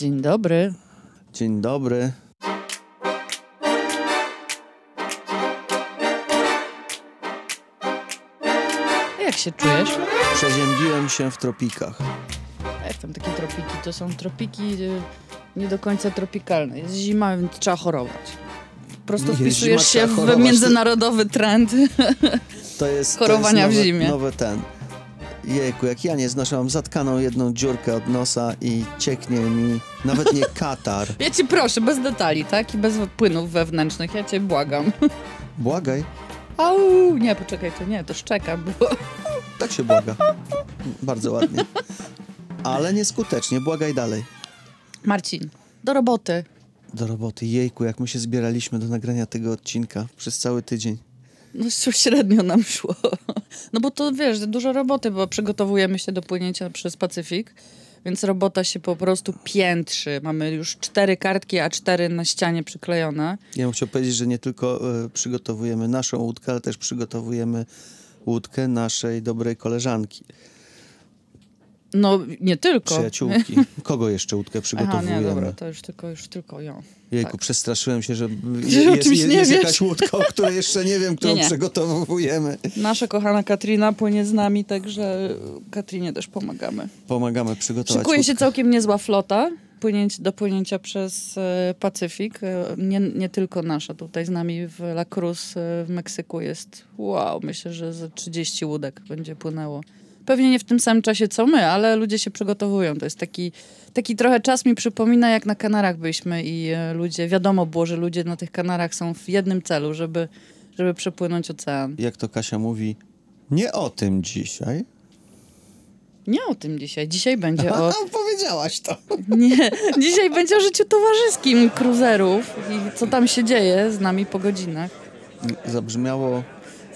Dzień dobry. Dzień dobry. Jak się czujesz? Przeziębiłem się w tropikach. Jak tam takie tropiki? To są tropiki y, nie do końca tropikalne. Jest zima, więc trzeba chorować. Po prostu wpisujesz zima, się w międzynarodowy trend. To jest, Chorowania to w jest nowe, zimie. Nowy ten. Jejku, jak ja nie znoszę, mam zatkaną jedną dziurkę od nosa i cieknie mi nawet nie katar. Ja ci proszę, bez detali, tak? I bez płynów wewnętrznych. Ja cię błagam. Błagaj. Au, nie, poczekaj, to nie, to szczeka było. Tak się błaga. Bardzo ładnie. Ale nieskutecznie. Błagaj dalej. Marcin, do roboty. Do roboty. Jejku, jak my się zbieraliśmy do nagrania tego odcinka przez cały tydzień. No średnio nam szło. No bo to wiesz, dużo roboty, bo przygotowujemy się do płynięcia przez Pacyfik, więc robota się po prostu piętrzy. Mamy już cztery kartki, a cztery na ścianie przyklejone. Ja bym chciał powiedzieć, że nie tylko e, przygotowujemy naszą łódkę, ale też przygotowujemy łódkę naszej dobrej koleżanki, No nie tylko. przyjaciółki. Kogo jeszcze łódkę Aha, przygotowujemy? nie, dobra, to już tylko, już tylko ją. Jejku, tak. przestraszyłem się, że jest, jest, nie jest jakaś łódka, o której jeszcze nie wiem, którą Nie, nie. przygotowujemy. Nasza kochana Katrina płynie z nami, także Katrinie też pomagamy. Pomagamy przygotować Szykuje się łódkę. całkiem niezła flota płynięć, do płynięcia przez e, Pacyfik. E, nie, nie tylko nasza. Tutaj z nami w La Cruz e, w Meksyku jest wow, myślę, że ze 30 łódek będzie płynęło. Pewnie nie w tym samym czasie co my, ale ludzie się przygotowują. To jest taki, taki trochę czas mi przypomina, jak na Kanarach byliśmy i e, ludzie, wiadomo było, że ludzie na tych Kanarach są w jednym celu, żeby, żeby przepłynąć ocean. Jak to Kasia mówi, nie o tym dzisiaj. Nie o tym dzisiaj. Dzisiaj będzie o A, powiedziałaś to. Nie, dzisiaj będzie o życiu towarzyskim cruiserów i co tam się dzieje z nami po godzinach. Zabrzmiało,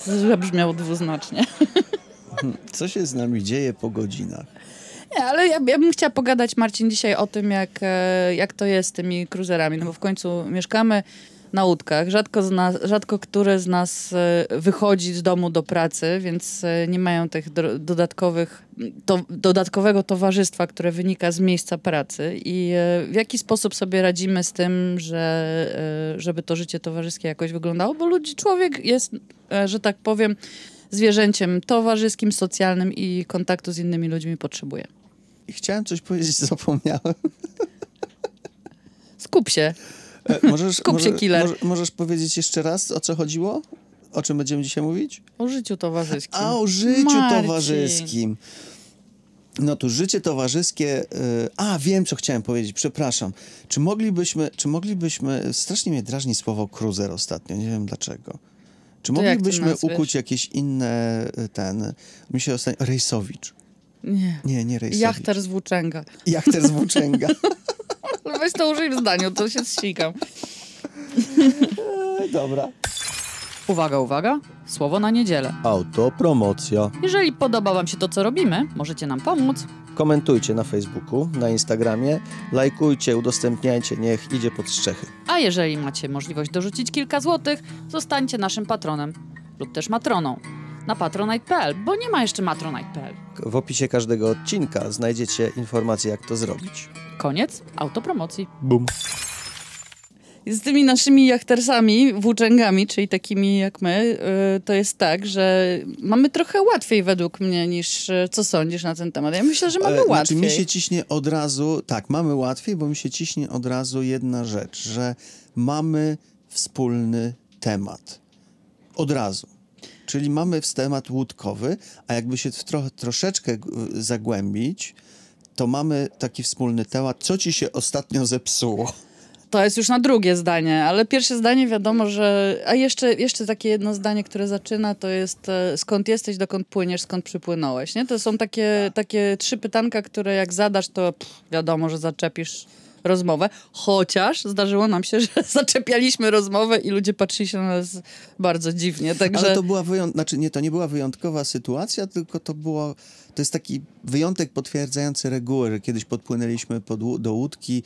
Zabrzmiało dwuznacznie. co się z nami dzieje po godzinach. Nie, ale ja, ja bym chciała pogadać, Marcin, dzisiaj o tym, jak, e, jak to jest z tymi cruiserami, no bo w końcu mieszkamy na łódkach. Rzadko, z nas, rzadko które z nas e, wychodzi z domu do pracy, więc e, nie mają tych dodatkowych, to, dodatkowego towarzystwa, które wynika z miejsca pracy. I w jaki sposób sobie radzimy z tym, że, żeby to życie towarzyskie jakoś wyglądało? Bo ludzi, człowiek jest, że tak powiem, zwierzęciem towarzyskim, socjalnym i kontaktu z innymi ludźmi potrzebuje. I chciałem coś powiedzieć, zapomniałem. Skup się. E, Możesz, Skup się, może- killer. może- możesz powiedzieć jeszcze raz, o co chodziło? O czym będziemy dzisiaj mówić? O życiu towarzyskim. A o życiu Marcin. towarzyskim. No tu życie towarzyskie. y, a, wiem, co chciałem powiedzieć, przepraszam. Czy moglibyśmy, czy moglibyśmy. Strasznie mnie drażni słowo cruiser ostatnio, nie wiem dlaczego. Czy To jak moglibyśmy nazwiesz? ukuć jakieś inne y, ten. Mi się ostatnio. Rejsowicz. Nie. Nie, nie Rejsowicz. Jachter z włóczęga. Jachter z Włóczęga. Weź to użyj w zdaniu, to się zsikam. E, Dobra. Uwaga, uwaga. Słowo na niedzielę. Autopromocja. Jeżeli podoba wam się to, co robimy, możecie nam pomóc. Komentujcie na Facebooku, na Instagramie, lajkujcie, udostępniajcie, niech idzie pod strzechy. A jeżeli macie możliwość dorzucić kilka złotych, zostańcie naszym patronem lub też matroną na patronite.pl, bo nie ma jeszcze matronite.pl. W opisie każdego odcinka znajdziecie informacje, jak to zrobić. Koniec autopromocji. Bum. Z tymi naszymi jachtersami, włóczęgami, czyli takimi jak my, y, to jest tak, że mamy trochę łatwiej według mnie niż y, co sądzisz na ten temat. Ja myślę, że mamy E, łatwiej. Znaczy mi się ciśnie od razu, tak, mamy łatwiej, bo mi się ciśnie od razu jedna rzecz, że mamy wspólny temat. Od razu. Czyli mamy temat łódkowy, a jakby się trochę, troszeczkę zagłębić, to mamy taki wspólny temat, co ci się ostatnio zepsuło. To jest już na drugie zdanie, ale pierwsze zdanie wiadomo, że. A jeszcze, jeszcze takie jedno zdanie, które zaczyna, to jest e, skąd jesteś, dokąd płyniesz, skąd przypłynąłeś. Nie? To są takie, takie trzy pytanka, które jak zadasz, to pff, wiadomo, że zaczepisz rozmowę. Chociaż zdarzyło nam się, że zaczepialiśmy rozmowę i ludzie patrzyli się na nas bardzo dziwnie. Także Ale to była wyjątkowa, znaczy nie, to nie była wyjątkowa sytuacja, tylko to było, to jest taki wyjątek potwierdzający regułę, że kiedyś podpłynęliśmy pod, do łódki,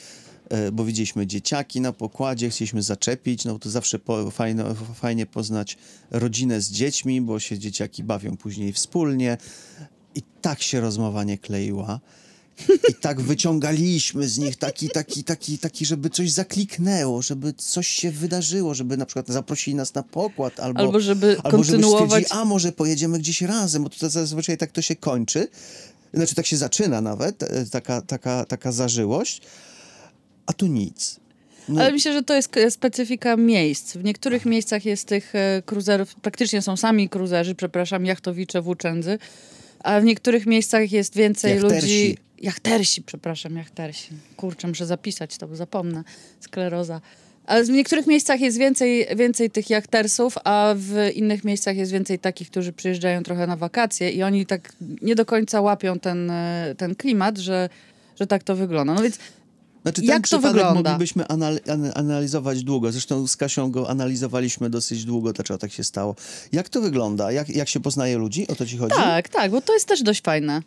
bo widzieliśmy dzieciaki na pokładzie, chcieliśmy zaczepić, no to zawsze po, fajno, fajnie poznać rodzinę z dziećmi, bo się dzieciaki bawią później wspólnie i tak się rozmowa nie kleiła. I tak wyciągaliśmy z nich taki, taki, taki, taki, żeby coś zakliknęło, żeby coś się wydarzyło, żeby na przykład zaprosili nas na pokład, albo, Albo żeby albo kontynuować- Żeby a może pojedziemy gdzieś razem, bo to zazwyczaj tak to się kończy. Znaczy tak się zaczyna nawet, e, taka, taka, taka zażyłość, a tu nic. No, Ale myślę, że to jest specyfika miejsc. W niektórych miejscach jest tych e, kruzerów, praktycznie są sami kruzerzy, przepraszam, jachtowicze, włóczędzy, a w niektórych miejscach jest więcej Jachtersi. ludzi... Jachtersi, przepraszam, jachtersi. Kurczę, muszę zapisać to, bo zapomnę. Skleroza. Ale w niektórych miejscach jest więcej, więcej tych jachtersów, a w innych miejscach jest więcej takich, którzy przyjeżdżają trochę na wakacje i oni tak nie do końca łapią ten, e, ten klimat, że, że tak to wygląda. No więc Znaczy, Jak ten to przypadek wygląda? moglibyśmy anal- an- analizować długo. Zresztą z Kasią go analizowaliśmy dosyć długo, dlaczego tak się stało. Jak to wygląda? Jak, jak się poznaje ludzi? O to ci chodzi? tak, tak, bo to jest też dość fajne.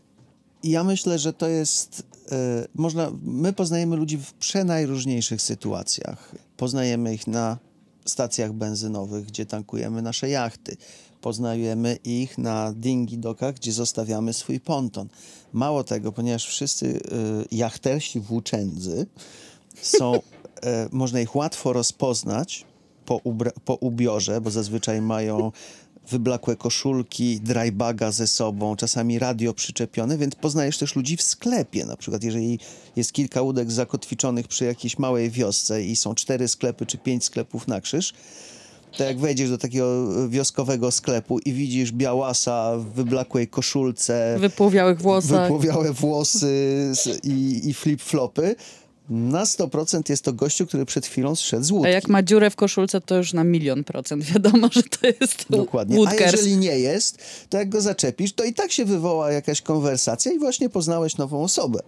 Ja myślę, że to jest. E, można. My poznajemy ludzi w przenajróżniejszych sytuacjach. Poznajemy ich na stacjach benzynowych, gdzie tankujemy nasze jachty. Poznajemy ich na dingi dokach, gdzie zostawiamy swój ponton. Mało tego, ponieważ wszyscy e, jachtersi włóczędzy są. E, można ich łatwo rozpoznać po, po ubiorze, bo zazwyczaj mają wyblakłe koszulki, drybaga ze sobą, czasami radio przyczepione, więc poznajesz też ludzi w sklepie. Na przykład, jeżeli jest kilka łódek zakotwiczonych przy jakiejś małej wiosce i są cztery sklepy czy pięć sklepów na krzyż, to jak wejdziesz do takiego wioskowego sklepu i widzisz białasa w wyblakłej koszulce, Wypłowiałych włosach. wypłowiałe włosy i, i flip-flopy, na 100% jest to gościu, który przed chwilą zszedł z A łódki. jak ma dziurę w koszulce, to już na milion procent wiadomo, że to jest Dokładnie. A woodkers. jeżeli nie jest, to jak go zaczepisz, to i tak się wywoła jakaś konwersacja i właśnie poznałeś nową osobę.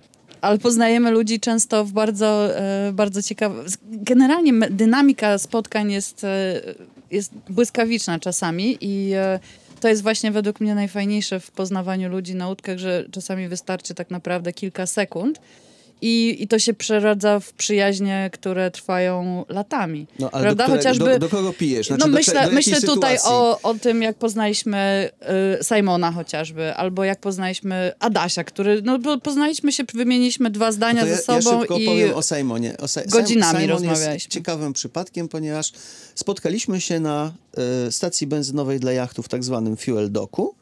Ale poznajemy ludzi często w bardzo, e, bardzo ciekawy... Generalnie dynamika spotkań jest, e, jest błyskawiczna czasami i e, to jest właśnie według mnie najfajniejsze w poznawaniu ludzi na łódkach, że czasami wystarczy tak naprawdę kilka sekund i, i to się przeradza w przyjaźnie, które trwają latami. No, ale Prawda? do, które, Chociażby... do, do kogo pijesz? Znaczy, no myślę, do myślę tutaj o, o tym, jak poznaliśmy y, Simona chociażby, albo jak poznaliśmy Adasia, który, no bo poznaliśmy się, wymieniliśmy dwa zdania To ja, ze sobą ja szybko i opowiem o Simonie. O Si- godzinami Simon rozmawialiśmy. jest ciekawym przypadkiem, ponieważ spotkaliśmy się na e, stacji benzynowej dla jachtów, tak zwanym fuel docku.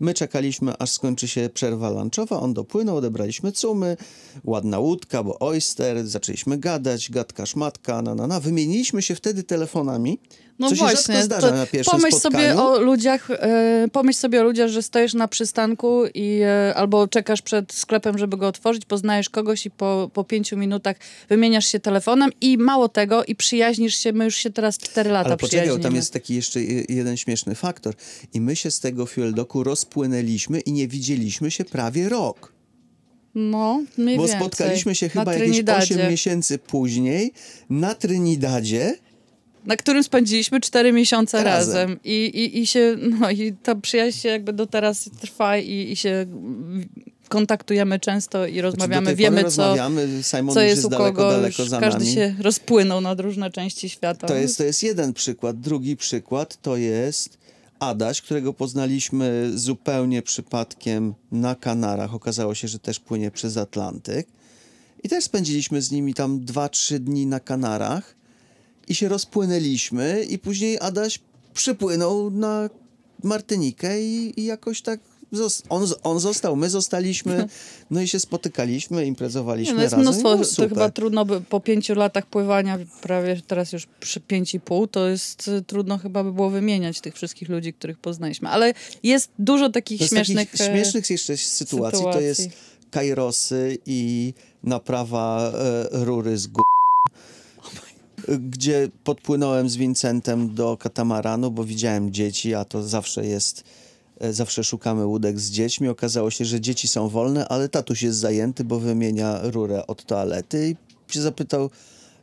My czekaliśmy, aż skończy się przerwa lunchowa, on dopłynął, odebraliśmy cumy, ładna łódka, bo oyster, zaczęliśmy gadać, gadka, szmatka, na, na, na. Wymieniliśmy się wtedy telefonami, no co właśnie, zdarza na pierwszym pomyśl spotkaniu. sobie o ludziach, e, pomyśl sobie o ludziach, że stoisz na przystanku i e, albo czekasz przed sklepem, żeby go otworzyć, poznajesz kogoś i po, po pięciu minutach wymieniasz się telefonem i mało tego i przyjaźnisz się, my już się teraz cztery lata Ale poczekaj, tam jest taki jeszcze je- jeden śmieszny faktor. I my się z tego fuel docku rozpłynęliśmy i nie widzieliśmy się prawie rok. No, mniej Bo więcej. spotkaliśmy się chyba jakieś Trinidadzie. 8 miesięcy później na Trinidadzie. Na którym spędziliśmy cztery miesiące Razem. razem. I, i, I się, no i ta przyjaźń się jakby do teraz trwa i, i się kontaktujemy często i Znaczy, rozmawiamy, tej wiemy co, rozmawiamy, Simon co jest jest u daleko, kogo, daleko za każdy nami. się rozpłynął na różne części świata. To jest, to jest jeden przykład. Drugi przykład to jest Adaś, którego poznaliśmy zupełnie przypadkiem na Kanarach. Okazało się, że też płynie przez Atlantyk. I też spędziliśmy z nimi tam 2-3 dni na Kanarach i się rozpłynęliśmy i później Adaś przypłynął na Martynikę i, i jakoś tak on, on został, my zostaliśmy, no i się spotykaliśmy, imprezowaliśmy no jest razem. mnóstwo, było to chyba trudno by po pięciu latach pływania, prawie teraz już przy pięć i pół, to jest y, trudno chyba by było wymieniać tych wszystkich ludzi, których poznaliśmy. Ale jest dużo takich z śmiesznych... takich e, śmiesznych jeszcze sytuacji, to jest sytuacji. kajrosy i naprawa e, rury z gó- gdzie podpłynąłem z Vincentem do katamaranu, bo widziałem dzieci, a to zawsze jest, e, zawsze szukamy łódek z dziećmi. Okazało się, że dzieci są wolne, ale tatuś jest zajęty, bo wymienia rurę od toalety i się zapytał,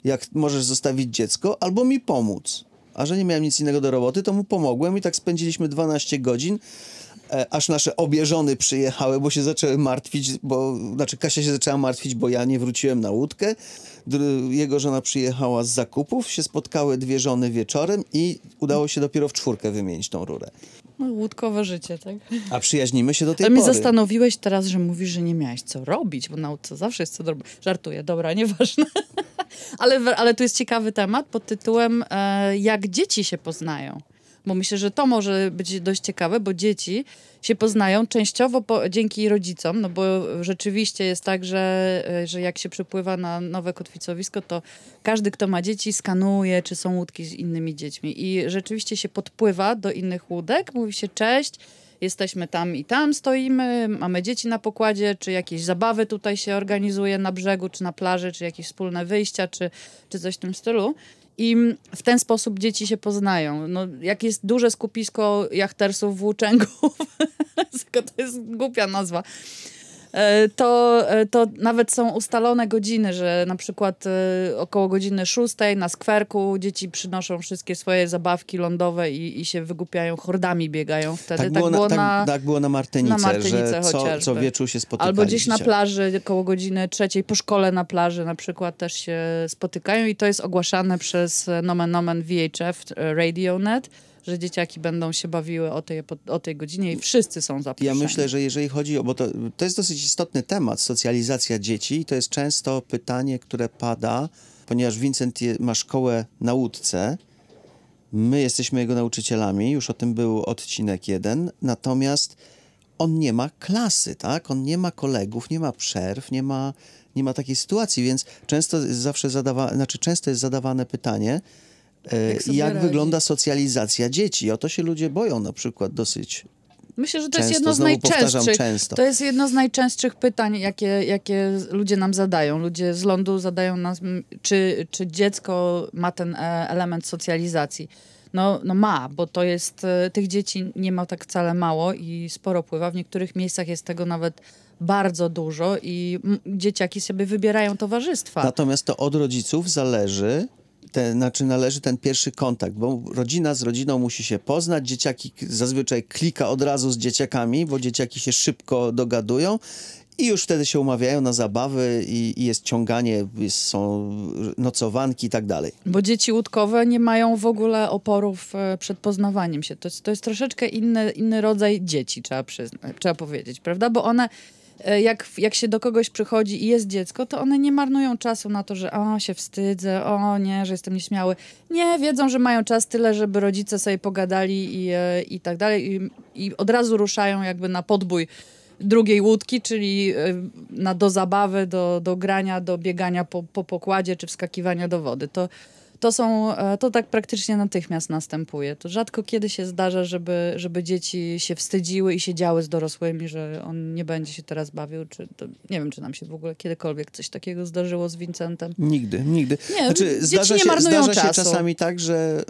jak możesz zostawić dziecko albo mi pomóc. A że nie miałem nic innego do roboty, to mu pomogłem i tak spędziliśmy 12 godzin, aż nasze obie żony przyjechały, bo się zaczęły martwić, bo, znaczy Kasia się zaczęła martwić, bo ja nie wróciłem na łódkę. Dr- Jego żona przyjechała z zakupów, się spotkały dwie żony wieczorem i udało się dopiero w czwórkę wymienić tą rurę. No, łódkowe życie, tak? A przyjaźnimy się do tej Ale mnie pory. zastanowiłeś teraz, że mówisz, że nie miałeś co robić, bo nauce zawsze jest co robić. Żartuję, dobra, nieważne. ale, ale tu jest ciekawy temat pod tytułem e, jak dzieci się poznają. Bo myślę, że to może być dość ciekawe, bo dzieci się poznają częściowo po, dzięki rodzicom, no bo rzeczywiście jest tak, że, e, że jak się przypływa na nowe kotwicowisko, to każdy, kto ma dzieci, skanuje, czy są łódki z innymi dziećmi. I rzeczywiście się podpływa do innych łódek, mówi się cześć, jesteśmy tam i tam stoimy, mamy dzieci na pokładzie, czy jakieś zabawy tutaj się organizuje na brzegu, czy na plaży, czy jakieś wspólne wyjścia, czy, czy coś w tym stylu. I w ten sposób dzieci się poznają. No, jak jest duże skupisko jachtersów włóczęgów, to jest głupia nazwa, to, e, to nawet są ustalone godziny, że na przykład e, około godziny szóstej na skwerku dzieci przynoszą wszystkie swoje zabawki lądowe i, i się wygłupiają, hordami biegają wtedy. Tak było, na, tak, tak było na Martynice, na Martynice że co, co wieczór się spotykali. Albo gdzieś na plaży, koło godziny trzeciej, po szkole na plaży na przykład też się spotykają i to jest ogłaszane przez e, Nomen Nomen VHF e, Radio.net, że dzieciaki będą się bawiły o tej, o tej godzinie i wszyscy są Ja zaproszeni. myślę, że jeżeli chodzi o, bo to, to jest dosyć istotny temat, socjalizacja dzieci, i to jest często pytanie, które pada, ponieważ Vincent je, ma szkołę na łódce, my jesteśmy jego nauczycielami, już o tym był odcinek jeden, natomiast on nie ma klasy, tak? On nie ma kolegów, nie ma przerw, nie ma, nie ma takiej sytuacji, więc często zawsze zadawa, znaczy często jest zadawane pytanie, Jak sobie jak wygląda socjalizacja dzieci. O to się ludzie boją na przykład dosyć Myślę, że to Często, jest jedno z najczęstszych. To jest jedno z najczęstszych pytań, jakie, jakie ludzie nam zadają. Ludzie z lądu zadają nas, m, czy, czy dziecko ma ten e, element socjalizacji. No, no ma, bo to jest, e, tych dzieci nie ma tak wcale mało i sporo pływa. W niektórych miejscach jest tego nawet bardzo dużo i dzieciaki sobie wybierają towarzystwa. Natomiast to od rodziców zależy, te, znaczy należy ten pierwszy kontakt, bo rodzina z rodziną musi się poznać, dzieciaki zazwyczaj klika od razu z dzieciakami, bo dzieciaki się szybko dogadują i już wtedy się umawiają na zabawy i, i jest ciąganie, jest, są nocowanki i tak dalej. Bo dzieci łódkowe nie mają w ogóle oporów e, przed poznawaniem się. To jest, to jest troszeczkę inny, inny rodzaj dzieci, trzeba, przyznać, trzeba powiedzieć, prawda? Bo one, jak, jak się do kogoś przychodzi i jest dziecko, to one nie marnują czasu na to, że o, się wstydzę, o nie, że jestem nieśmiały. Nie, wiedzą, że mają czas tyle, żeby rodzice sobie pogadali i, e, i tak dalej. I, I od razu ruszają jakby na podbój drugiej łódki, czyli e, na, do zabawy, do, do grania, do biegania po, po pokładzie czy wskakiwania do wody. To, to, są, e, to tak praktycznie natychmiast następuje. To rzadko kiedy się zdarza, żeby, żeby dzieci się wstydziły i siedziały z dorosłymi, że on nie będzie się teraz bawił. Czy to, nie wiem, czy nam się w ogóle kiedykolwiek coś takiego zdarzyło z Vincentem. Nigdy, nigdy. Nie, dzieci zdarza nie się, zdarza się czasu. czasami tak, że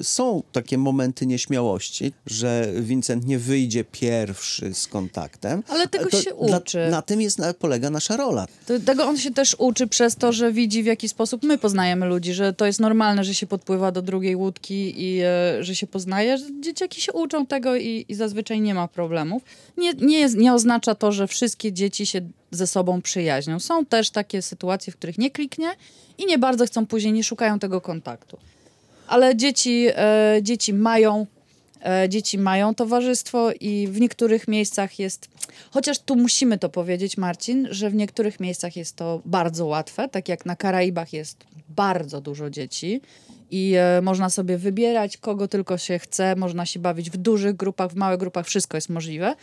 y, są takie momenty nieśmiałości, że Vincent nie wyjdzie pierwszy z kontaktem. Ale tego się dla- uczy. Na tym jest, na, polega nasza rola. To, tego on się też uczy przez to, że widzi w jaki sposób my poznajemy ludzi, że to jest normalne, że się podpływa do drugiej łódki i e, że się poznaje, dzieciaki się uczą tego i, i zazwyczaj nie ma problemów. Nie, nie, jest, nie oznacza to, że wszystkie dzieci się ze sobą przyjaźnią. Są też takie sytuacje, w których nie kliknie i nie bardzo chcą później, nie szukają tego kontaktu. Ale dzieci, e, dzieci mają Dzieci mają towarzystwo i w niektórych miejscach jest, chociaż tu musimy to powiedzieć, Marcin, że w niektórych miejscach jest to bardzo łatwe, tak jak na Karaibach jest bardzo dużo dzieci i e, można sobie wybierać, kogo tylko się chce, można się bawić w dużych grupach, w małych grupach, wszystko jest możliwe.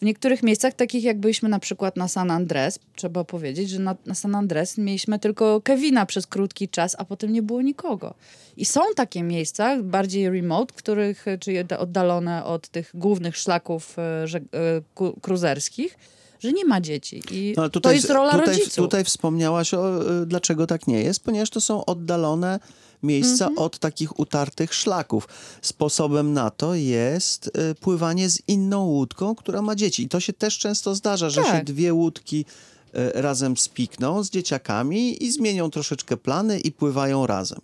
W niektórych miejscach, takich jak byliśmy na przykład na San Andres, trzeba powiedzieć, że na, na San Andres mieliśmy tylko Kevina przez krótki czas, a potem nie było nikogo. I są takie miejsca, bardziej remote, których, e, czyli oddalone od tych głównych szlaków e, żeg- e, kruzerskich, że nie ma dzieci. I No, ale to jest rola tutaj, rodziców. Tutaj wspomniałaś o, y, dlaczego tak nie jest, ponieważ to są oddalone miejsca Mhm. od takich utartych szlaków. Sposobem na to jest y, pływanie z inną łódką, która ma dzieci. I to się też często zdarza, że Tak. się dwie łódki y, razem spikną z dzieciakami i zmienią troszeczkę plany i pływają razem.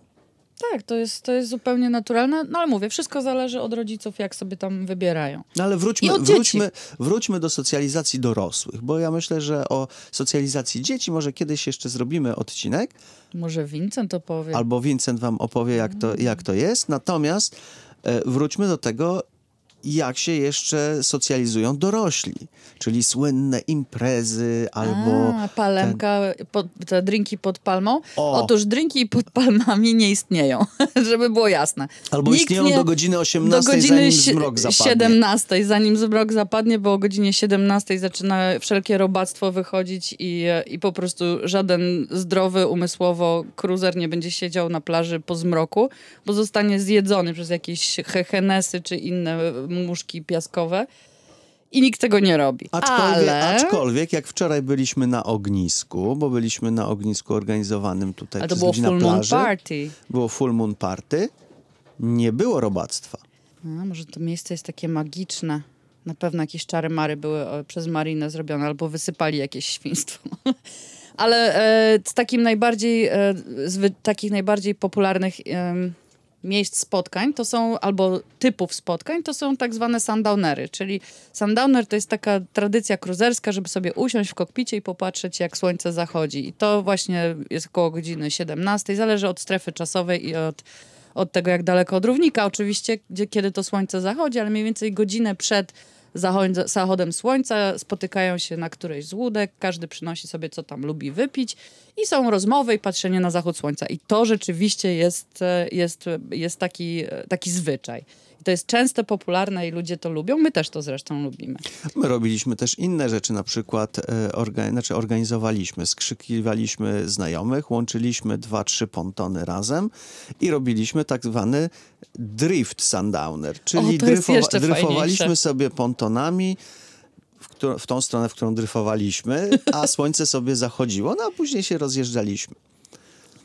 Tak, to jest, to jest zupełnie naturalne, no ale mówię, wszystko zależy od rodziców, jak sobie tam wybierają. No ale wróćmy, wróćmy, wróćmy do socjalizacji dorosłych, bo ja myślę, że o socjalizacji dzieci może kiedyś jeszcze zrobimy odcinek, Może Vincent to powie. albo Vincent wam opowie, jak to, jak to jest. Natomiast e, wróćmy do tego, jak się jeszcze socjalizują dorośli, czyli słynne imprezy albo... A, palemka, pod, te drinki pod palmą. O. Otóż drinki pod palmami nie istnieją, żeby było jasne. Albo Nikt istnieją nie- do godziny 18, do godziny zanim zmrok zapadnie. 17, zanim zmrok zapadnie, bo o godzinie 17 zaczyna wszelkie robactwo wychodzić i, i po prostu żaden zdrowy umysłowo cruiser nie będzie siedział na plaży po zmroku, bo zostanie zjedzony przez jakieś hehenesy czy inne muszki piaskowe. I nikt tego nie robi. Aczkolwiek, Ale... aczkolwiek, jak wczoraj byliśmy na ognisku, bo byliśmy na ognisku organizowanym tutaj Ale to przez było full moon plaży, party. było full moon party, nie było robactwa. A, może to miejsce jest takie magiczne. Na pewno jakieś czary mary były e, przez Marinę zrobione, albo wysypali jakieś świństwo. Ale e, z takim najbardziej, e, z wy, takich najbardziej popularnych em, miejsc spotkań, to są, albo typów spotkań, to są tak zwane sundownery, czyli sundowner to jest taka tradycja kruzerska, żeby sobie usiąść w kokpicie i popatrzeć, jak słońce zachodzi. I to właśnie jest około godziny 17, zależy od strefy czasowej i od od tego, jak daleko od równika, oczywiście, gdzie, kiedy to słońce zachodzi, ale mniej więcej godzinę przed zachodem, słońca spotykają się na którejś z łódek, każdy przynosi sobie, co tam lubi wypić i są rozmowy i patrzenie na zachód słońca. I to rzeczywiście jest, e, jest, jest taki, e, taki zwyczaj. To jest często popularne i ludzie to lubią, my też to zresztą lubimy. My robiliśmy też inne rzeczy, na przykład e, orga, znaczy organizowaliśmy, skrzykiwaliśmy znajomych, łączyliśmy dwa, trzy pontony razem i robiliśmy tak zwany drift sundowner, czyli jeszcze dryfowaliśmy sobie pontonami w tą stronę, w którą dryfowaliśmy, a słońce sobie zachodziło, no a później się rozjeżdżaliśmy.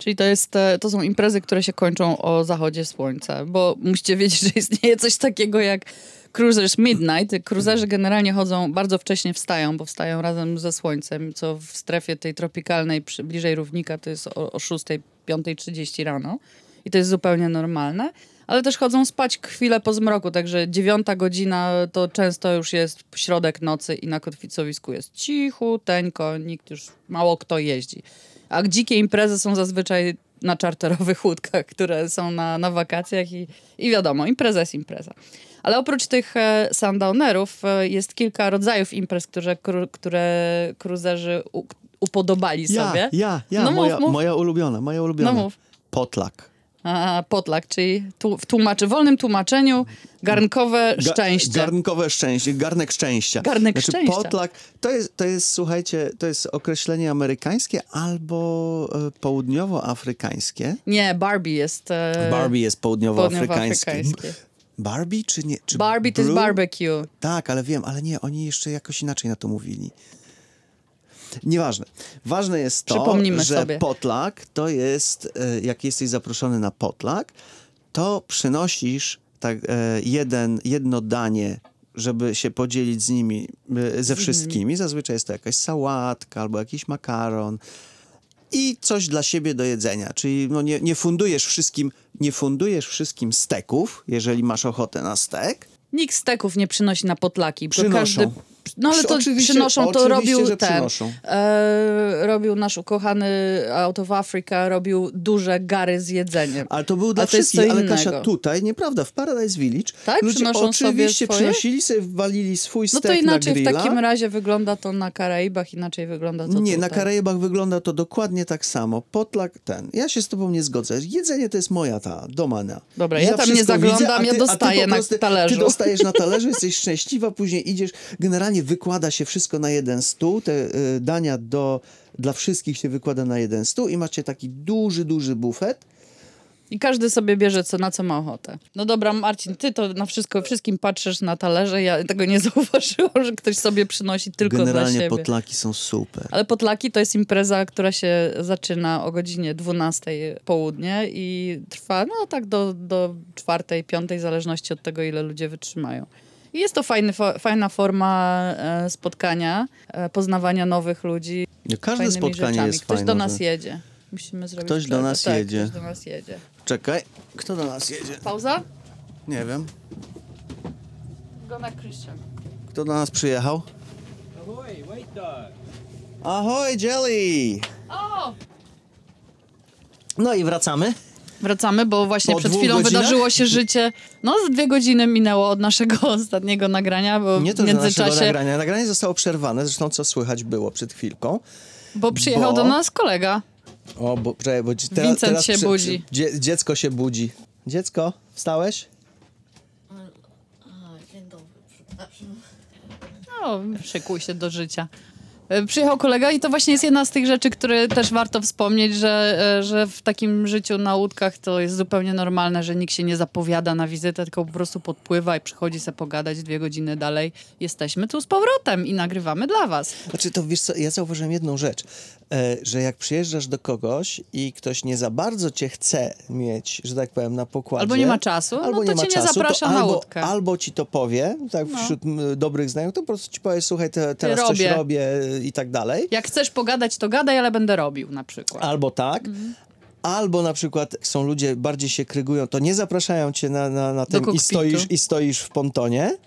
Czyli to, jest, e, to są imprezy, które się kończą o zachodzie słońca, bo musicie wiedzieć, że istnieje coś takiego jak Cruisers Midnight. Cruiserzy generalnie chodzą, bardzo wcześnie wstają, bo wstają razem ze słońcem, co w strefie tej tropikalnej, przy, bliżej równika, to jest o, o 6, 5.30 rano. I to jest zupełnie normalne. Ale też chodzą spać chwilę po zmroku, także dziewiąta godzina to często już jest środek nocy i na kotwicowisku jest cichuteńko, nikt już, mało kto jeździ. A dzikie imprezy są zazwyczaj na czarterowych łódkach, które są na, na wakacjach i, i wiadomo, impreza jest impreza. Ale oprócz tych e, sundownerów e, jest kilka rodzajów imprez, które, które upodobali Ja, sobie. ja, ja, No mów, moja, mów. moja ulubiona, moja ulubiona. No mów. Potlak. A, potlak, czyli tu, w tłumaczy, wolnym tłumaczeniu garnkowe Ga- szczęście. Garnkowe szczęście, garnek szczęścia. Garnek znaczy, szczęścia. Potlak to jest, to jest, słuchajcie, to jest określenie amerykańskie albo e, południowoafrykańskie. Nie, Barbie jest... E, Barbie jest południowoafrykańskie. południowoafrykańskie. Barbie czy nie? Czy Barbie to jest barbecue. Tak, ale wiem, ale nie, oni jeszcze jakoś inaczej na to mówili. Nieważne. Ważne jest to, że sobie. potlak to jest, e, jak jesteś zaproszony na potlak, to przynosisz tak, e, jeden, jedno danie, żeby się podzielić z nimi, e, ze wszystkimi. Zazwyczaj jest to jakaś sałatka albo jakiś makaron i coś dla siebie do jedzenia. Czyli no nie, nie fundujesz wszystkim, nie fundujesz wszystkim steków, jeżeli masz ochotę na stek, Nikt steków nie przynosi na potlaki. bo Przynoszą. Każdy, no ale to oczywiście- przynoszą, to robił ten. przynoszą. E, robił nasz ukochany Out of Africa, robił duże gary z jedzeniem. Ale to był dla A wszystkich, ale Kasia tutaj, nieprawda, w Paradise Village Tak? ludzie Przynoszą sobie oczywiście swoje? przynosili sobie, walili swój No stek to inaczej na w takim razie wygląda to na Karaibach, inaczej wygląda to Nie, tutaj. na Karaibach wygląda to dokładnie tak samo. Potlak ten. Ja się z tobą nie zgodzę. Jedzenie to jest moja ta domana. Dobra, ja tam nie zaglądam, ja ty- a ty dostaję na talerzu. Ty dostajesz na talerzu, jesteś szczęśliwa, później idziesz. Generalnie wykłada się wszystko na jeden stół. Te y, dania do, dla wszystkich się wykłada na jeden stół i macie taki duży, duży bufet. I każdy sobie bierze, co, na co ma ochotę. No dobra, Marcin, ty to na wszystko, wszystkim patrzysz na talerze. Ja tego nie zauważyłam, że ktoś sobie przynosi tylko dla Generalnie siebie. potlaki są super. Ale Potlaki to jest impreza, która się zaczyna o godzinie 12 południe i trwa no tak do, do 4, 5, w zależności od tego, ile ludzie wytrzymają. I jest to fajny, fajna forma e, spotkania, e, poznawania nowych ludzi. No, Każde spotkanie rzeczami. jest Ktoś fajne. do nas że- jedzie. Musimy zrobić Ktoś do nas tak, jedzie. Ktoś do nas jedzie. Czekaj, kto do nas jedzie? Pauza? Nie wiem. Gona Christian. Kto do nas przyjechał? Ahoy, white dog. Ahoj, Jelly! O! No i wracamy. Wracamy, bo właśnie Po przed chwilą godzinach? wydarzyło się życie. No, z dwie godziny minęło od naszego ostatniego nagrania, bo Nie to, w że naszego międzyczasie, nagrania. Nagranie zostało przerwane, zresztą co słychać było przed chwilką. bo przyjechał bo- do nas kolega. O, bo, czekaj, bo teraz, Vincent teraz się budzi. Dzie, dziecko się budzi. Dziecko, wstałeś? Dzień dobry, przepraszam. No, szykuj się do życia. E, Przyjechał kolega i to właśnie jest jedna z tych rzeczy, które też warto wspomnieć, że, e, że w takim życiu na łódkach to jest zupełnie normalne, że nikt się nie zapowiada na wizytę, tylko po prostu podpływa i przychodzi sobie pogadać dwie godziny dalej. Jesteśmy tu z powrotem i nagrywamy dla was. Znaczy, to wiesz co, ja zauważyłem jedną rzecz, e, że jak przyjeżdżasz do kogoś i ktoś nie za bardzo cię chce mieć, że tak powiem, na pokładzie. Albo nie ma czasu, no to cię nie zaprasza na albo, łódkę. Albo ci to powie, tak No. wśród m, dobrych znajomych, to po prostu ci powie, słuchaj, te, teraz coś robię. I tak dalej. Jak chcesz pogadać, to gadaj, ale będę robił na przykład. Albo tak. Mhm. Albo na przykład są ludzie, bardziej się krygują, to nie zapraszają cię na, na, na tym i stoisz, i stoisz w pontonie.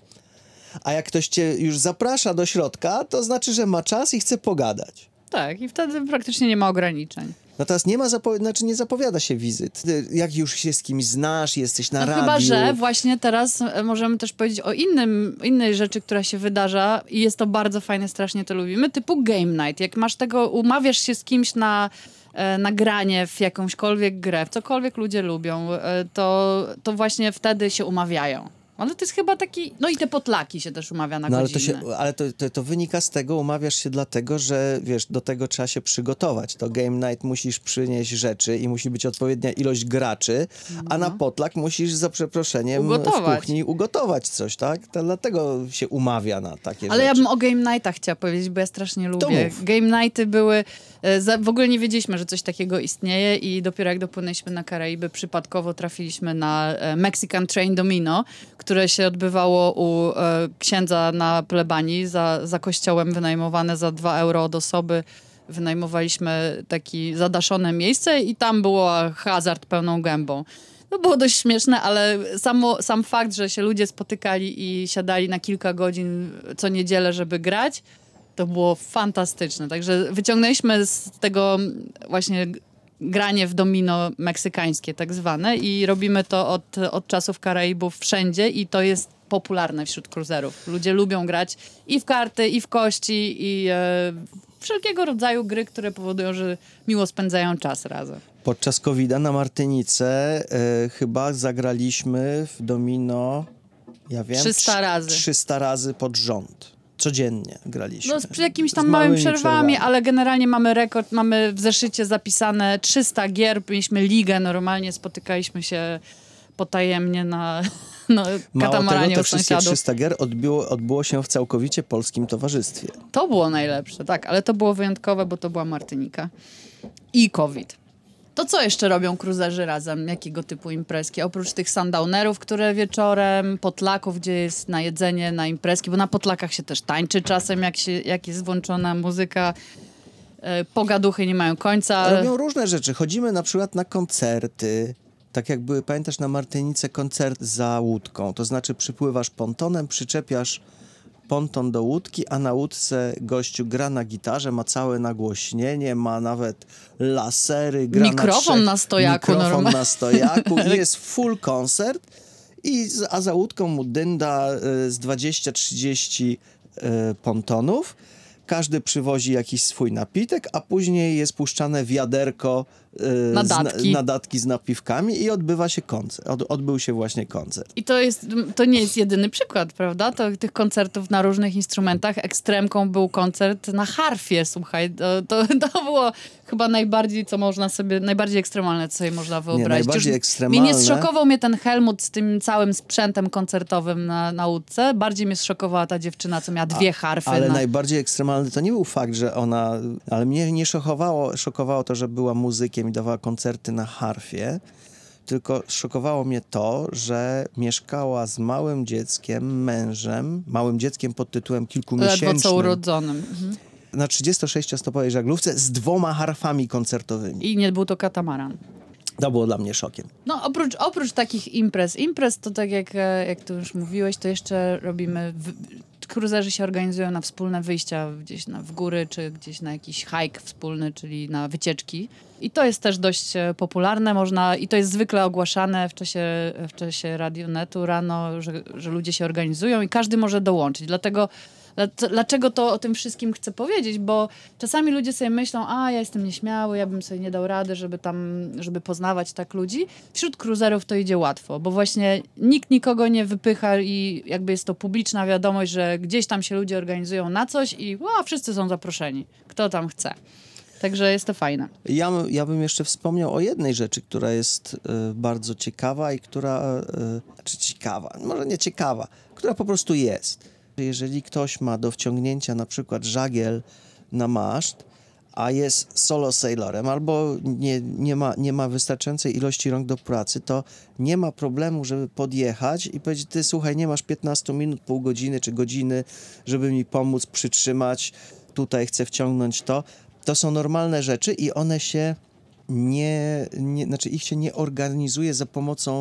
A jak ktoś cię już zaprasza do środka, to znaczy, że ma czas i chce pogadać. Tak, i wtedy praktycznie nie ma ograniczeń. Natomiast nie ma zapo- znaczy nie zapowiada się wizyt. Jak już się z kimś znasz, jesteś na No radiu. chyba, że właśnie teraz e, możemy też powiedzieć o innym, innej rzeczy, która się wydarza i jest to bardzo fajne, strasznie to lubimy, typu game night. Jak masz tego, umawiasz się z kimś na e, nagranie w jakąśkolwiek grę, w cokolwiek ludzie lubią, e, to, to właśnie wtedy się umawiają. Ale to jest chyba taki, no i te potlaki się też umawia na No ale, to, godzinę. się, ale to, to, to wynika z tego, umawiasz się dlatego, że wiesz, do tego trzeba się przygotować. To game night musisz przynieść rzeczy i musi być odpowiednia ilość graczy, a na potlak musisz za przeproszeniem Ugotować. w kuchni ugotować coś, tak? To dlatego się umawia na takie Ale ja rzeczy. bym o Game Nightach chciała powiedzieć, bo ja strasznie lubię. Game Nighty były... e, w ogóle nie wiedzieliśmy, że coś takiego istnieje i dopiero jak dopłynęliśmy na Karaiby, przypadkowo trafiliśmy na e, Mexican Train Domino, które się odbywało u e, księdza na plebanii za, za kościołem wynajmowane za 2 euro od osoby. Wynajmowaliśmy takie zadaszone miejsce i tam było hazard pełną gębą. To było dość śmieszne, ale samo, sam fakt, że się ludzie spotykali i siadali na kilka godzin co niedzielę, żeby grać, to było fantastyczne. Także wyciągnęliśmy z tego właśnie granie w domino meksykańskie tak zwane i robimy to od, od czasów Karaibów wszędzie i to jest popularne wśród cruiserów. Ludzie lubią grać i w karty, i w kości, i e, wszelkiego rodzaju gry, które powodują, że miło spędzają czas razem. Podczas covid na Martynice e, chyba zagraliśmy w domino, ja wiem... 300 trz- razy. 300 razy pod rząd. Codziennie graliśmy. No z jakimiś tam Z małymi małymi przerwami, przerwami. ale generalnie mamy rekord, mamy w zeszycie zapisane 300 gier, mieliśmy ligę, normalnie spotykaliśmy się potajemnie na no, Mało tego, katamaranie te wszystkie sąsiadów. 300 gier odbiło, odbyło się w całkowicie polskim towarzystwie. To było najlepsze, tak, ale to było wyjątkowe, bo to była Martynika i COVID. To co jeszcze robią cruiserzy razem? Jakiego typu imprezki? Oprócz tych sundownerów, które wieczorem, potlaków, gdzie jest na jedzenie, na imprezki, bo na potlakach się też tańczy czasem, jak, się, jak jest włączona muzyka. E, Pogaduchy nie mają końca. Robią różne rzeczy. Chodzimy na przykład na koncerty. Tak jak były, pamiętasz, na Martynice koncert za łódką. To znaczy przypływasz pontonem, przyczepiasz ponton do łódki, a na łódce gościu gra na gitarze, ma całe nagłośnienie, ma nawet lasery, gra Mikrofon na, trzech, na stojaku Mikrofon normalnie. na stojaku i jest full koncert. I, z- a za łódką mu dynda y, z 20-30 y, pontonów. Każdy przywozi jakiś swój napitek, a później jest puszczane wiaderko Nadatki. Z, nadatki z napiwkami i odbywa się koncert. Od, odbył się właśnie koncert. I to, jest, to nie jest jedyny przykład, prawda? To, tych koncertów na różnych instrumentach. Ekstremką był koncert na harfie, słuchaj. To, to, to było chyba najbardziej, co można sobie, najbardziej ekstremalne, co sobie można wyobrazić. najbardziej Już ekstremalne- Mnie nie zszokował mnie ten Helmut z tym całym sprzętem koncertowym na, na łódce. Bardziej mnie zszokowała ta dziewczyna, co miała dwie harfy. Ale na... najbardziej ekstremalny to nie był fakt, że ona. Ale mnie nie szokowało, szokowało to, że była muzykiem i dawała koncerty na harfie. Tylko szokowało mnie to, że mieszkała z małym dzieckiem, mężem, małym dzieckiem pod tytułem Ledwo kilkumiesięcznym. co urodzonym. Mhm. Na 36-stopowej żaglówce z dwoma harfami koncertowymi. I nie był to katamaran. To było dla mnie szokiem. No oprócz, oprócz takich imprez, imprez to tak jak, e, jak tu już mówiłeś, to jeszcze robimy w, cruiserzy się organizują na wspólne wyjścia gdzieś na, w góry, czy gdzieś na jakiś hike wspólny, czyli na wycieczki. I to jest też dość e, popularne, można, i to jest zwykle ogłaszane w czasie, w czasie Radionetu rano, że, że ludzie się organizują i każdy może dołączyć. Dlatego Dlaczego to o tym wszystkim chcę powiedzieć? Bo czasami ludzie sobie myślą, a ja jestem nieśmiały, ja bym sobie nie dał rady, żeby tam, żeby poznawać tak ludzi. Wśród cruiserów to idzie łatwo, bo właśnie nikt nikogo nie wypycha i jakby jest to publiczna wiadomość, że gdzieś tam się ludzie organizują na coś i o, wszyscy są zaproszeni, kto tam chce. Także jest to fajne. Ja, ja bym jeszcze wspomniał o jednej rzeczy, która jest e, bardzo ciekawa i która, e, znaczy ciekawa, może nie ciekawa, która po prostu jest. Jeżeli ktoś ma do wciągnięcia na przykład żagiel na maszt, a jest solo sailorem albo nie, nie, ma, nie ma wystarczającej ilości rąk do pracy, to nie ma problemu, żeby podjechać i powiedzieć, ty słuchaj, nie masz 15 minut, pół godziny czy godziny, żeby mi pomóc przytrzymać, tutaj chcę wciągnąć to. To są normalne rzeczy i one się nie, nie znaczy ich się nie organizuje za pomocą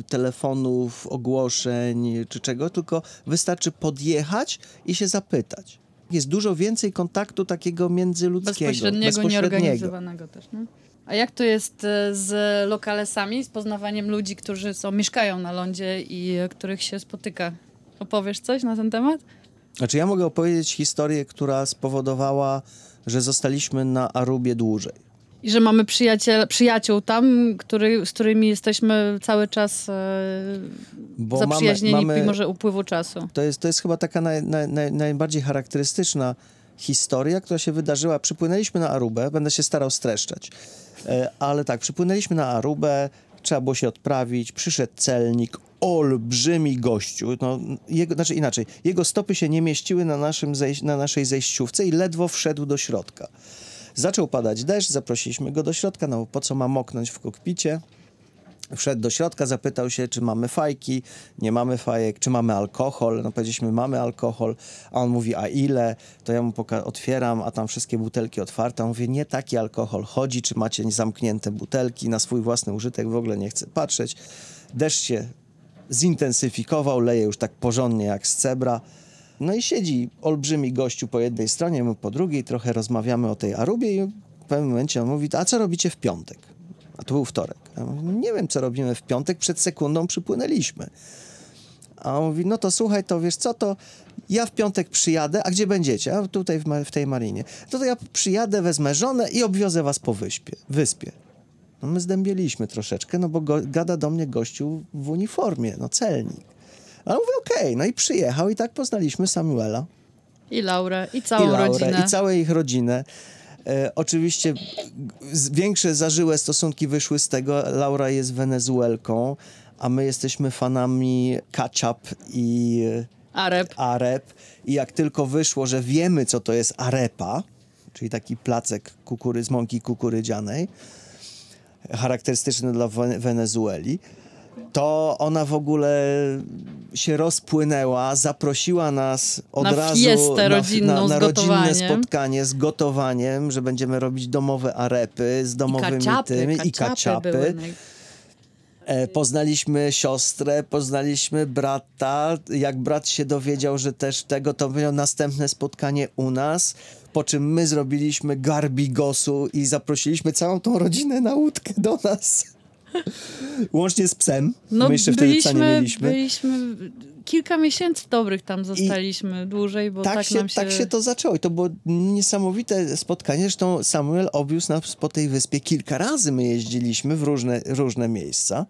y, telefonów, ogłoszeń czy czego, tylko wystarczy podjechać i się zapytać. Jest dużo więcej kontaktu takiego międzyludzkiego, Bezpośredniego, nieorganizowanego też. No? A jak to jest e, z lokalesami, z poznawaniem ludzi, którzy są, mieszkają na lądzie i e, których się spotyka? Opowiesz coś na ten temat? Znaczy ja mogę opowiedzieć historię, która spowodowała, że zostaliśmy na Arubie dłużej. I że mamy przyjaciel, przyjaciół tam, który, z którymi jesteśmy cały czas e, zaprzyjaźnieni mamy- mamy- mimo że upływu czasu. To jest, to jest chyba taka naj, naj, naj, najbardziej charakterystyczna historia, która się wydarzyła. Przypłynęliśmy na Arubę, będę się starał streszczać, e, ale tak, przypłynęliśmy na Arubę, trzeba było się odprawić, przyszedł celnik, olbrzymi gościu, no, jego, znaczy inaczej, jego stopy się nie mieściły na, naszym zejś, na naszej zejściówce i ledwo wszedł do środka. Zaczął padać deszcz, zaprosiliśmy go do środka, no po co ma moknąć w kokpicie? Wszedł do środka, zapytał się, czy mamy fajki, nie mamy fajek, czy mamy alkohol. No powiedzieliśmy, mamy alkohol, a on mówi, a ile? To ja mu otwieram, a tam wszystkie butelki otwarte. On mówi, nie taki alkohol chodzi, czy macie zamknięte butelki na swój własny użytek, w ogóle nie chcę patrzeć. Deszcz się zintensyfikował, leje już tak porządnie jak z cebra. No i siedzi olbrzymi gościu po jednej stronie, my po drugiej, trochę rozmawiamy o tej Arubie i w pewnym momencie on mówi, a co robicie w piątek? A to był wtorek. Ja mówię, nie wiem, co robimy w piątek, przed sekundą przypłynęliśmy. A on mówi, no to słuchaj, to wiesz co, to ja w piątek przyjadę, a gdzie będziecie? A tutaj w, w tej marinie. To, to ja przyjadę, wezmę żonę i obwiozę was po wyspie. wyspie. No my zdębieliśmy troszeczkę, no bo go, gada do mnie gościu w uniformie, no celnik. A on mówi, okej, no i przyjechał i tak poznaliśmy Samuela I Laurę, i całą i Laurę, rodzinę. i całą ich rodzinę. E, oczywiście większe zażyłe stosunki wyszły z tego. Laura jest Wenezuelką, a my jesteśmy fanami ketchup i Arab. arep. I jak tylko wyszło, że wiemy, co to jest arepa, czyli taki placek kukury, z mąki kukurydzianej, charakterystyczny dla Wene- Wenezueli, to ona w ogóle się rozpłynęła, zaprosiła nas od Na razu fiestę rodzinną na, na rodzinne spotkanie z gotowaniem, że będziemy robić domowe arepy z I domowymi kaciapy, tymi i kaciapy kaciapy. były naj- E, poznaliśmy siostrę, poznaliśmy brata. Jak brat się dowiedział, że też tego, to miał następne spotkanie u nas. Po czym my zrobiliśmy garbigosu i zaprosiliśmy całą tą rodzinę na łódkę do nas. Łącznie z psem. No, my jeszcze wtedy psa nie byliśmy, mieliśmy. byliśmy kilka miesięcy dobrych tam zostaliśmy dłużej, bo tak, tak, się, nam się... tak się to zaczęło i to było niesamowite spotkanie. Zresztą Samuel obwiózł nas po tej wyspie kilka razy. My jeździliśmy w różne, różne miejsca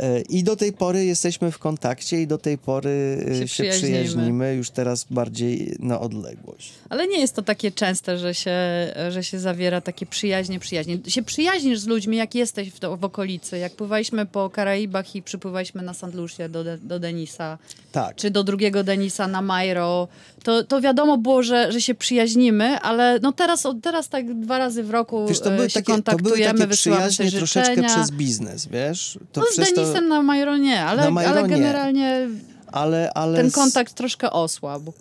e, i do tej pory jesteśmy w kontakcie i do tej pory e, Się się, przyjaźnimy. przyjaźnimy, już teraz bardziej na odległość. Ale nie jest to takie częste, że się, że się zawiera takie przyjaźnie, przyjaźnie. Się przyjaźnisz z ludźmi, jak jesteś w, to, w okolicy. Jak pływaliśmy po Karaibach i przypływaliśmy na St. Lucie do, do Denisa, Tak. czy do drugiego Denisa na Majro, to, to wiadomo było, że, że się przyjaźnimy, ale no teraz, teraz tak dwa razy w roku Wiesz, to e, były się takie, to były kontaktujemy, takie przyjaźnie troszeczkę przez biznes, wiesz? To No z przez to- Denisem na Majro nie, ale, Majro ale nie. generalnie ale, ale ten kontakt troszkę osłabł.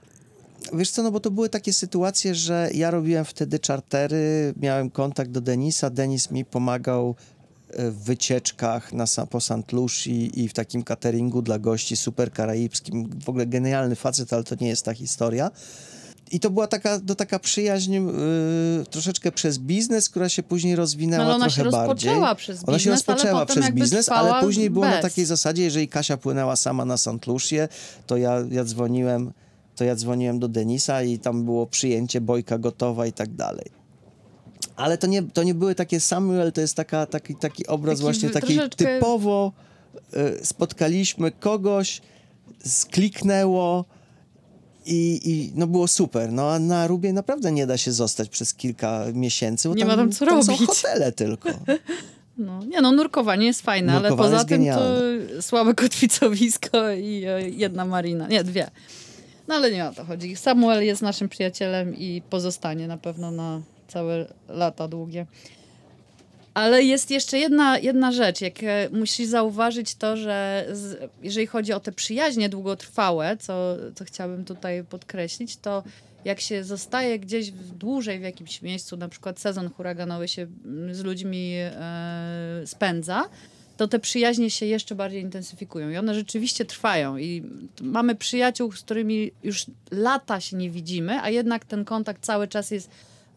Wiesz co, no bo to były takie sytuacje, że ja robiłem wtedy czartery, miałem kontakt do Denisa, Denis mi pomagał e, w wycieczkach na, po St. Lucie i w takim cateringu dla gości super karaibskim. W ogóle genialny facet, ale to nie jest ta historia. I to była taka, to taka przyjaźń y, troszeczkę przez biznes, która się później rozwinęła No, ale ona trochę się bardziej. przez Ona się biznes, rozpoczęła przez biznes, ale później było na takiej zasadzie, jeżeli Kasia płynęła sama na St. Lucie, to ja, ja dzwoniłem to ja dzwoniłem do Denisa i tam było przyjęcie, bojka gotowa i tak dalej. Ale to nie, to nie były takie Samuel, to jest taka, taki, taki obraz Taki właśnie taki troszeczkę- typowo y, spotkaliśmy kogoś, skliknęło i, i no było super. No a na Rubie naprawdę nie da się zostać przez kilka miesięcy, bo Nie ma tam co tam są robić. hotele tylko. No, nie no, nurkowanie jest fajne, ale Nurkowanie poza jest tym genialne. to słabe kotwicowisko i e, jedna marina. Nie, dwie. No ale nie o to chodzi. Samuel jest naszym przyjacielem i pozostanie na pewno na całe lata długie. Ale jest jeszcze jedna, jedna rzecz, jak e, musisz zauważyć to, że z, jeżeli chodzi o te przyjaźnie długotrwałe, co, co chciałabym tutaj podkreślić, to jak się zostaje gdzieś dłużej w jakimś miejscu, na przykład sezon huraganowy się mm, z ludźmi e, spędza, to te przyjaźnie się jeszcze bardziej intensyfikują i one rzeczywiście trwają. I mamy przyjaciół, z którymi już lata się nie widzimy, a jednak ten kontakt cały czas jest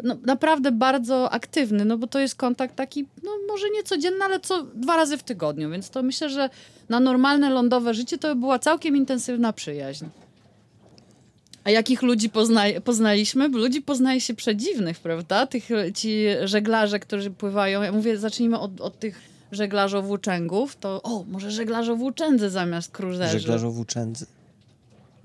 no, naprawdę bardzo aktywny, no bo to jest kontakt taki, no może nie codzienny, ale co dwa razy w tygodniu, więc to myślę, że na normalne lądowe życie to by była całkiem intensywna przyjaźń. A jakich ludzi pozna- poznaliśmy? Ludzi poznaje się przedziwnych, prawda? Tych, ci żeglarze, którzy pływają. Ja mówię, zacznijmy od, od tych żeglarzowłóczęgów. To, o, może żeglarzowłóczędzy zamiast kruzerzy. Żeglarzowłóczędzy.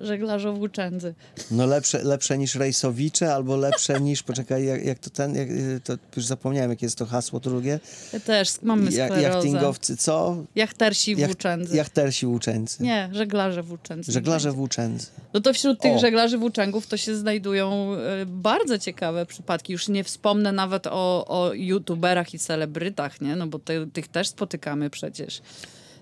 Żeglarzowłóczędzy. No lepsze, lepsze niż rejsowicze, albo lepsze niż, poczekaj, jak, jak to ten, jak, to już zapomniałem, jakie jest to hasło drugie. Ja też mamy Ja, jachtingowcy, co? Jachtersi Jach- włóczędzy. Jachtersi włóczędzy. Nie, żeglarze włóczędzy. Żeglarze włóczędzy. No to wśród tych O. żeglarzy włóczęgów to się znajdują e, bardzo ciekawe przypadki. Już nie wspomnę nawet o, o youtuberach i celebrytach, nie? No bo te, tych też spotykamy przecież.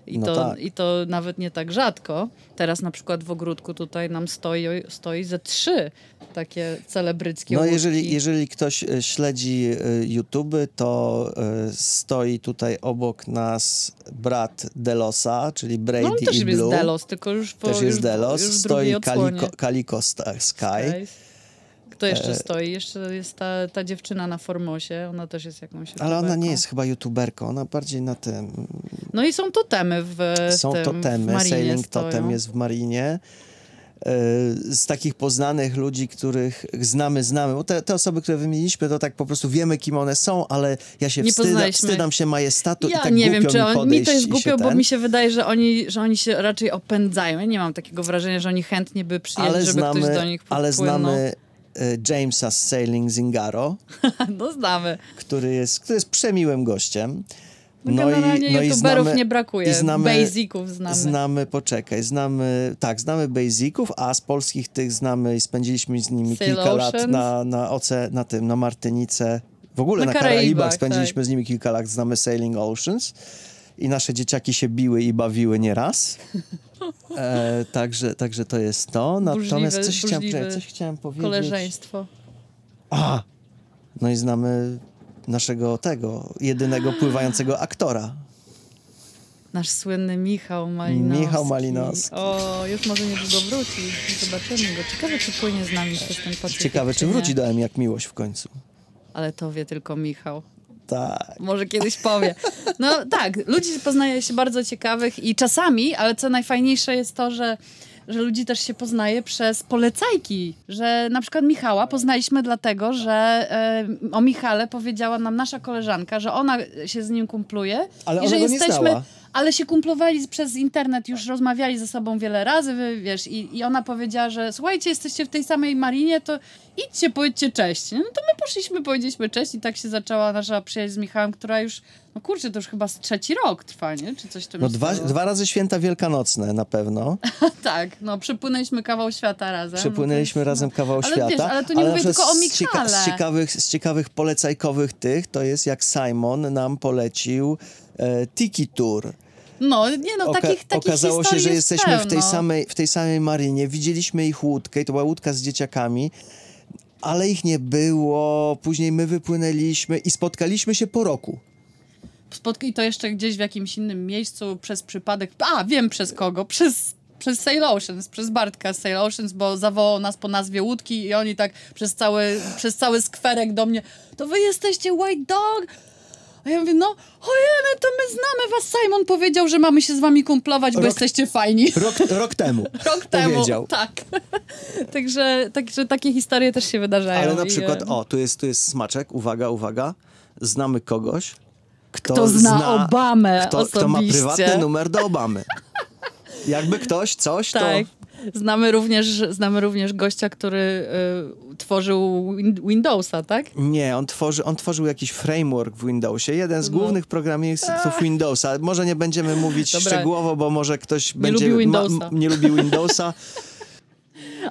I, No to, tak. I to nawet nie tak rzadko. Teraz na przykład w ogródku tutaj nam stoi, stoi ze trzy takie celebryckie No łódki. jeżeli, jeżeli ktoś e, śledzi e, YouTube, to e, stoi tutaj obok nas brat Delosa, czyli Brady No on też i jest Blue. Delos, tylko już po, Też jest już, Delos. już stoi Kaliko Sta- Sky. Sky. Kto jeszcze E, stoi? Jeszcze jest ta, ta dziewczyna na Formosie. Ona też jest jakąś Ale ona nie youtuberką. jest chyba youtuberką, ona bardziej na tym. No i są totemy w Są tym, w totemy, marinie Sailing stoją. Totem jest w Marinie. E, Z takich poznanych ludzi, których znamy, znamy. Bo te, te osoby, które wymieniliśmy, to tak po prostu wiemy, kim one są, ale ja się poznaliśmy. wstydam się majestatu i Ja tak nie wiem, czy mi on, mi podejść to jest i głupio, bo ten. mi się wydaje, że oni, że oni się raczej opędzają. Ja nie mam takiego wrażenia, że oni chętnie by przyjęli, ale żeby znamy, ktoś do nich ale podpłynął. znamy e, Jamesa z Sailing Zingaro, No znamy. który jest, który jest przemiłym gościem. No, generalnie youtuberów nie brakuje. i znamy, Basiców znamy. Znamy, poczekaj, znamy, tak, znamy basiców, a z polskich tych znamy i spędziliśmy z nimi Sail kilka lat na, na, oce, na tym, na Martynice. W ogóle Na na, Karaibach, Karaibach, spędziliśmy z nimi kilka lat, znamy Sailing Oceans i nasze dzieciaki się biły i bawiły nieraz. E, także, także to jest to. Natomiast Burzliwe- coś chciałem, coś chciałem powiedzieć. Koleżeństwo. A! No i znamy naszego tego, jedynego pływającego aktora. Nasz słynny Michał Malinowski. Michał Malinowski. O, już może niedługo wróci. Zobaczymy go. Ciekawe, czy płynie z nami przez ten Pacyfik. Ciekawe, czy nie. wróci do M jak miłość w końcu. Ale to wie tylko Michał. Tak. Może kiedyś powie. No tak, ludzi poznaje się bardzo ciekawych i czasami, ale co najfajniejsze jest to, że, że ludzi też się poznaje przez polecajki. Że na przykład Michała poznaliśmy dlatego, że e, o Michale powiedziała nam nasza koleżanka, że ona się z nim kumpluje. Ale i że jesteśmy. Ale się kumplowali przez internet, już rozmawiali ze sobą wiele razy, wiesz, i, i ona powiedziała, że słuchajcie, jesteście w tej samej marinie, to idźcie, powiedzcie cześć. No to my poszliśmy, powiedzieliśmy cześć i tak się zaczęła nasza przyjaźń z Michałem, która już, no kurczę, to już chyba z trzeci rok trwa, nie? Czy coś w tym No dwa, dwa razy święta wielkanocne na pewno. Tak, no przepłynęliśmy kawał świata razem. Przepłynęliśmy no to jest- razem no. kawał ale świata. Wiesz, ale to nie na mówię tylko o z, Michale. z, ciekawych, z ciekawych polecajkowych tych, to jest jak Simon nam polecił e, Tiki Tour. No, nie no, Oka- takich, takich okazało się, że jest jesteśmy w tej, samej, w tej samej marinie. Widzieliśmy ich łódkę i to była łódka z dzieciakami, ale ich nie było. Później my wypłynęliśmy i spotkaliśmy się po roku. Spotka i to jeszcze gdzieś w jakimś innym miejscu przez przypadek. A, wiem przez kogo. Przez, przez Sail Oceans, przez Bartka z Sail Oceans, bo zawołał nas po nazwie łódki i oni tak przez cały, przez cały skwerek do mnie. To wy jesteście White Dog? A ja mówię, no, ojej, to my znamy was. Simon powiedział, że mamy się z wami kumplować, bo Rok- jesteście fajni. Rok, rok temu. Rok temu. Powiedział. Tak. także, także takie historie też się wydarzają. Ale na i, przykład, e, o, tu jest, tu jest smaczek, uwaga, uwaga. Znamy kogoś, kto, Kto zna Obamę kto, kto ma osobiście. prywatny numer do Obamy. Jakby ktoś coś, Tak. to... Znamy również, znamy również gościa, który y, tworzył win- Windowsa, tak? Nie, on, tworzy, on tworzył jakiś framework w Windowsie. Jeden z No. głównych programistów Windowsa. Może nie będziemy mówić Dobra. szczegółowo, bo może ktoś będzie... lubi Windowsa. nie lubi Windowsa.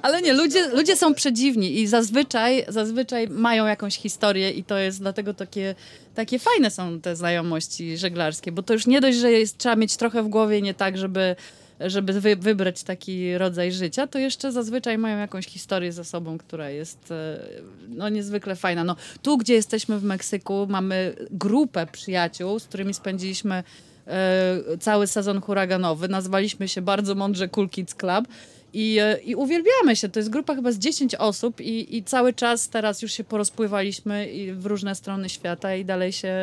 Ale nie, ludzie, ludzie są przedziwni i zazwyczaj, zazwyczaj mają jakąś historię i to jest dlatego takie, takie fajne są te znajomości żeglarskie, bo to już nie dość, że jest, trzeba mieć trochę w głowie nie tak, żeby żeby wy, wybrać taki rodzaj życia, to jeszcze zazwyczaj mają jakąś historię ze sobą, która jest e, no, niezwykle fajna. No, tu, gdzie jesteśmy w Meksyku, mamy grupę przyjaciół, z którymi spędziliśmy e, cały sezon huraganowy. Nazwaliśmy się bardzo mądrze Cool Kids Club. I, e, I uwielbiamy się. To jest grupa chyba z 10 osób i, i cały czas teraz już się porozpływaliśmy i w różne strony świata i dalej się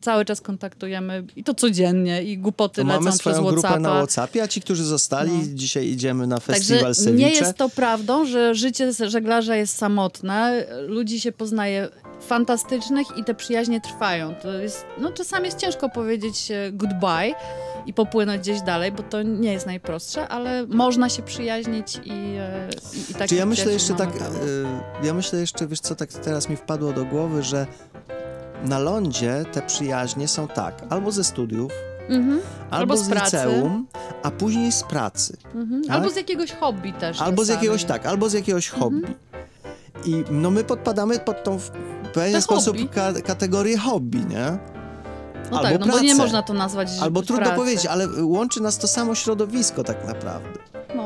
cały czas kontaktujemy i to codziennie i głupoty To lecą mamy przez swoją grupę Whatsappa. na Whatsappie, a ci, którzy zostali, No. dzisiaj idziemy na festiwal Także nie jest to prawdą, że życie żeglarza jest samotne. Ludzi się poznaje fantastycznych i te przyjaźnie trwają. To jest, no czasami jest ciężko powiedzieć e, goodbye i popłynąć gdzieś dalej, bo to nie jest najprostsze, ale można się przyjaźnić i, e, i, i tak Czy ja myślę jeszcze tak, y, ja myślę jeszcze, wiesz co, tak teraz mi wpadło do głowy, że na lądzie te przyjaźnie są tak, albo ze studiów, Mhm, albo, Albo z z liceum, a później z pracy. mhm. Tak? Albo z jakiegoś hobby też. Albo z jakiegoś, tak, albo z jakiegoś Mhm. hobby. I no my podpadamy pod tą w pewien sposób ka kategorię hobby, nie? No albo tak, no bo nie pracę. można to nazwać Albo trudno powiedzieć, ale łączy nas to samo środowisko tak naprawdę. No,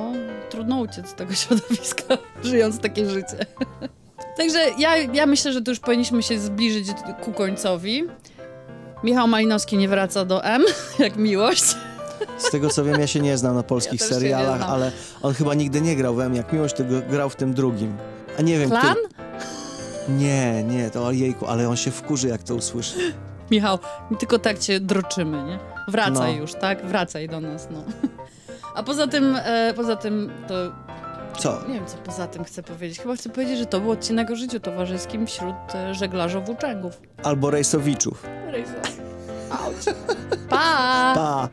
trudno uciec z tego środowiska, żyjąc takie życie. Także ja, ja myślę, że tu już powinniśmy się zbliżyć ku końcowi. Michał Malinowski nie wraca do M, jak miłość. Z tego co wiem, ja się nie znam na polskich Ja serialach, ale on chyba nigdy nie grał w M jak miłość, tylko grał w tym drugim. A nie wiem, Klan? który... Nie, nie, to ojejku, ale on się wkurzy, jak to usłyszy. Michał, tylko tak cię droczymy, nie? Wracaj No. już, tak? Wracaj do nas, no. A poza tym, e, poza tym to Co? nie wiem, co poza tym chcę powiedzieć. Chyba chcę powiedzieć, że to był odcinek o życiu towarzyskim wśród e, żeglarzy włóczęgów. Albo rejsowiczów. Auć. Pa! Pa!